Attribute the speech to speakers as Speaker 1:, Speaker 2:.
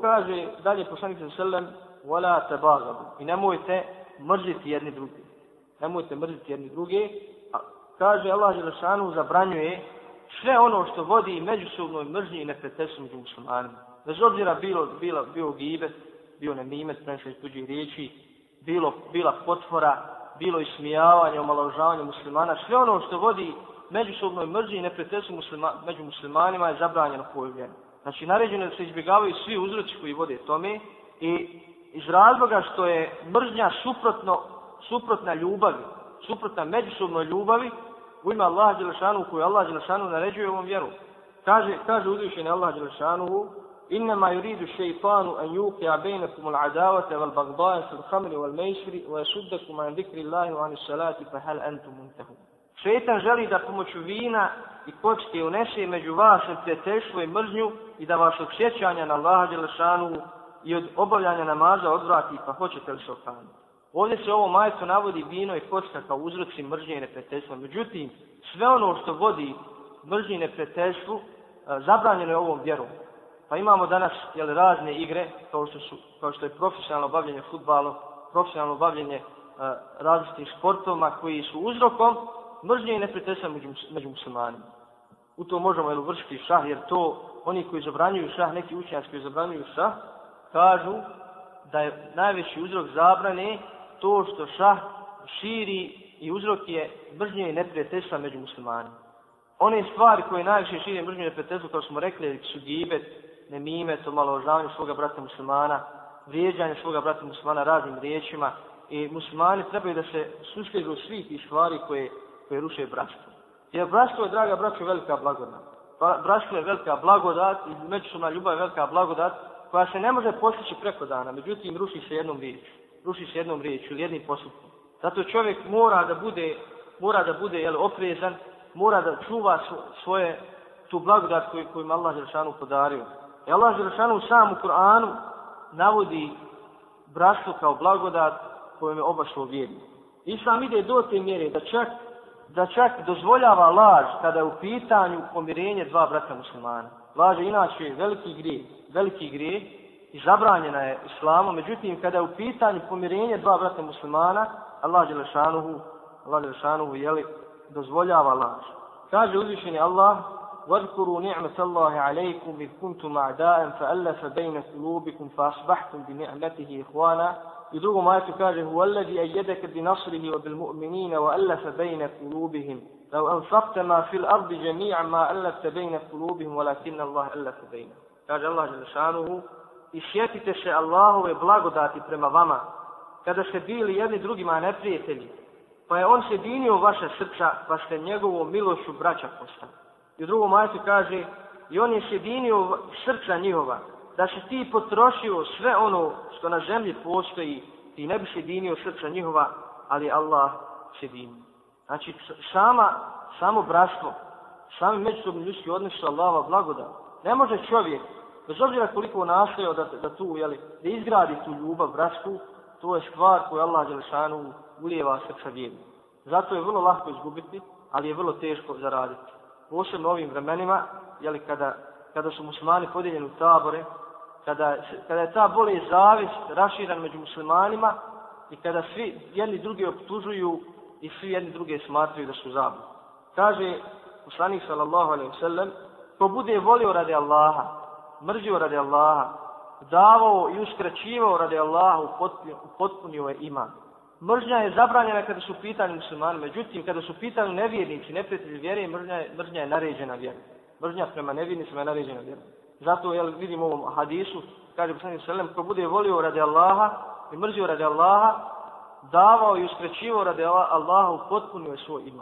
Speaker 1: Kaže dalje poslanik sa selem, wala tabagabu. I nemojte mrziti jedni drugi. Nemojte mrziti jedni drugi. A, kaže Allah Želešanu zabranjuje sve ono što vodi međusobnoj mržnji i neprijateljstvu među muslimanima. Bez obzira bilo, bilo, bio gibet, bio nemimet, prenesli tuđi riječi, bilo, bila potvora, bilo ismijavanje, omalovažavanje muslimana, sve ono što vodi međusobnoj mržnji i neprijateljstvu muslima, među muslimanima je zabranjeno koju vjeru. Znači, naređeno da se izbjegavaju svi uzroci koji vode tome i iz razloga što je mržnja suprotno, suprotna ljubavi, suprotna međusobnoj ljubavi, u ime Allaha Đelešanu, koju Allah Đelešanu naređuje ovom vjeru. Kaže, kaže uzvišeni Allah Đelešanu, إنما يريد الشيطان أن يوقع بينكم العداوة والبغضاء في الخمر والميسر ويصدكم عن ذكر الله وعن الصلاة فهل أنتم منتهون Šetan želi da pomoću vina i kocke unese među vas prijateljstvo i mržnju i da vas od sjećanja na Allaha Đelešanu i od obavljanja namaza odvrati, pa hoćete li se okaniti. Ovdje se ovo majeto navodi vino i kocka kao uzroci mržnje i neprijateljstva. Međutim, sve ono što vodi mržnje i neprijateljstvu, e, zabranjeno je ovom vjerom. Pa imamo danas jel, razne igre, kao što, su, kao što je profesionalno bavljenje futbalom, profesionalno bavljenje e, različitim različitih sportovima koji su uzrokom mržnje i neprijateljstva među, među muslimanima. U to možemo jel, vršiti šah, jer to oni koji zabranjuju šah, neki učenjaci koji zabranjuju šah, kažu da je najveći uzrok zabrane to što šah širi i uzrok je mržnje i neprijateljstva među muslimanima. One stvari koje najviše širi mržnje i neprijateljstva, kao smo rekli, su gibet, nemime, to malo ožavanje svoga brata muslimana, vrijeđanje svoga brata muslimana raznim riječima i muslimani trebaju da se susljegu svih tih stvari koje, koje ruše bratstvo. Jer bratstvo je, draga braćo, velika blagodat. Bratstvo je velika blagodat i međusobna ljubav je velika blagodat koja se ne može postići preko dana, međutim ruši se jednom riječu. Ruši se jednom riječu ili jednim postupom. Zato čovjek mora da bude, mora da bude jel, oprezan, mora da čuva svoje tu blagodat koju, koju im Allah Želšanu podario. I Allah Želšanu sam u Kur'anu navodi bratstvo kao blagodat kojom je obašlo vjerni. Islam ide do te mjere da čak, da čak dozvoljava laž kada je u pitanju pomirenje dva brata muslimana. Laž je inače veliki grije, veliki grije i zabranjena je islamom. Međutim, kada je u pitanju pomirenje dva brata muslimana, Allah Želešanuhu, Allah Želešanuhu, jeli, dozvoljava laž. Kaže uzvišeni Allah, واذكروا نعمة الله عليكم إذ كنتم أعداء فألف بين قلوبكم فأصبحتم بنعمته إخوانا يدوغ ما يتكاجه هو الذي أيدك بنصره وبالمؤمنين وألف بين قلوبهم لو أنفقت ما في الأرض جميعا ما ألفت بين قلوبهم ولكن الله ألف بينهم kaže Allah Želešanuhu, i sjetite se Allahove blagodati prema vama, kada ste bili jedni drugima neprijatelji, pa je on sjedinio vaše srca, pa ste njegovom milošću braća postali. I u drugom ajetu kaže, i on je sjedinio srca njihova, da se ti potrošio sve ono što na zemlji postoji, ti ne bi sjedinio srca njihova, ali Allah sjedinio. Znači, sama, samo bratstvo, sami međusobni ljudski odnos su Allahova blagoda. Ne može čovjek, bez obzira koliko nastojao da, da tu, jeli, da izgradi tu ljubav, bratstvu, to je stvar koju Allah Đelešanu ulijeva srca vjeru. Zato je vrlo lahko izgubiti, ali je vrlo teško zaraditi posebno ovim vremenima, jeli, kada, kada su muslimani podijeljeni u tabore, kada, kada je ta bolest zavist raširan među muslimanima i kada svi jedni drugi optužuju i svi jedni druge smatraju da su zabud. Kaže poslanik sallallahu alaihi wasallam, ko bude volio radi Allaha, mržio radi Allaha, davao i uskraćivao radi Allaha, upotpunio je iman. Mržnja je zabranjena kada su pitani muslimani, međutim, kada su pitani nevjernici, neprijatelji vjere, mržnja je, mržnja je naređena vjera. Mržnja prema nevjernicima je naređena vjera. Zato jel, vidimo u ovom hadisu, kaže poslanik Selem, ko bude volio radi Allaha i mrzio radi Allaha, davao i uskraćivao radi Allaha, potpunio je svoj iman.